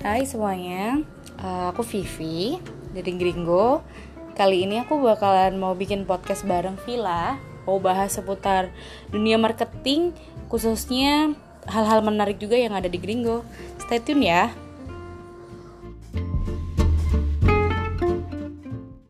Hai semuanya, uh, aku Vivi dari Gringo. Kali ini aku bakalan mau bikin podcast bareng Vila. mau bahas seputar dunia marketing, khususnya hal-hal menarik juga yang ada di Gringo. Stay tune ya.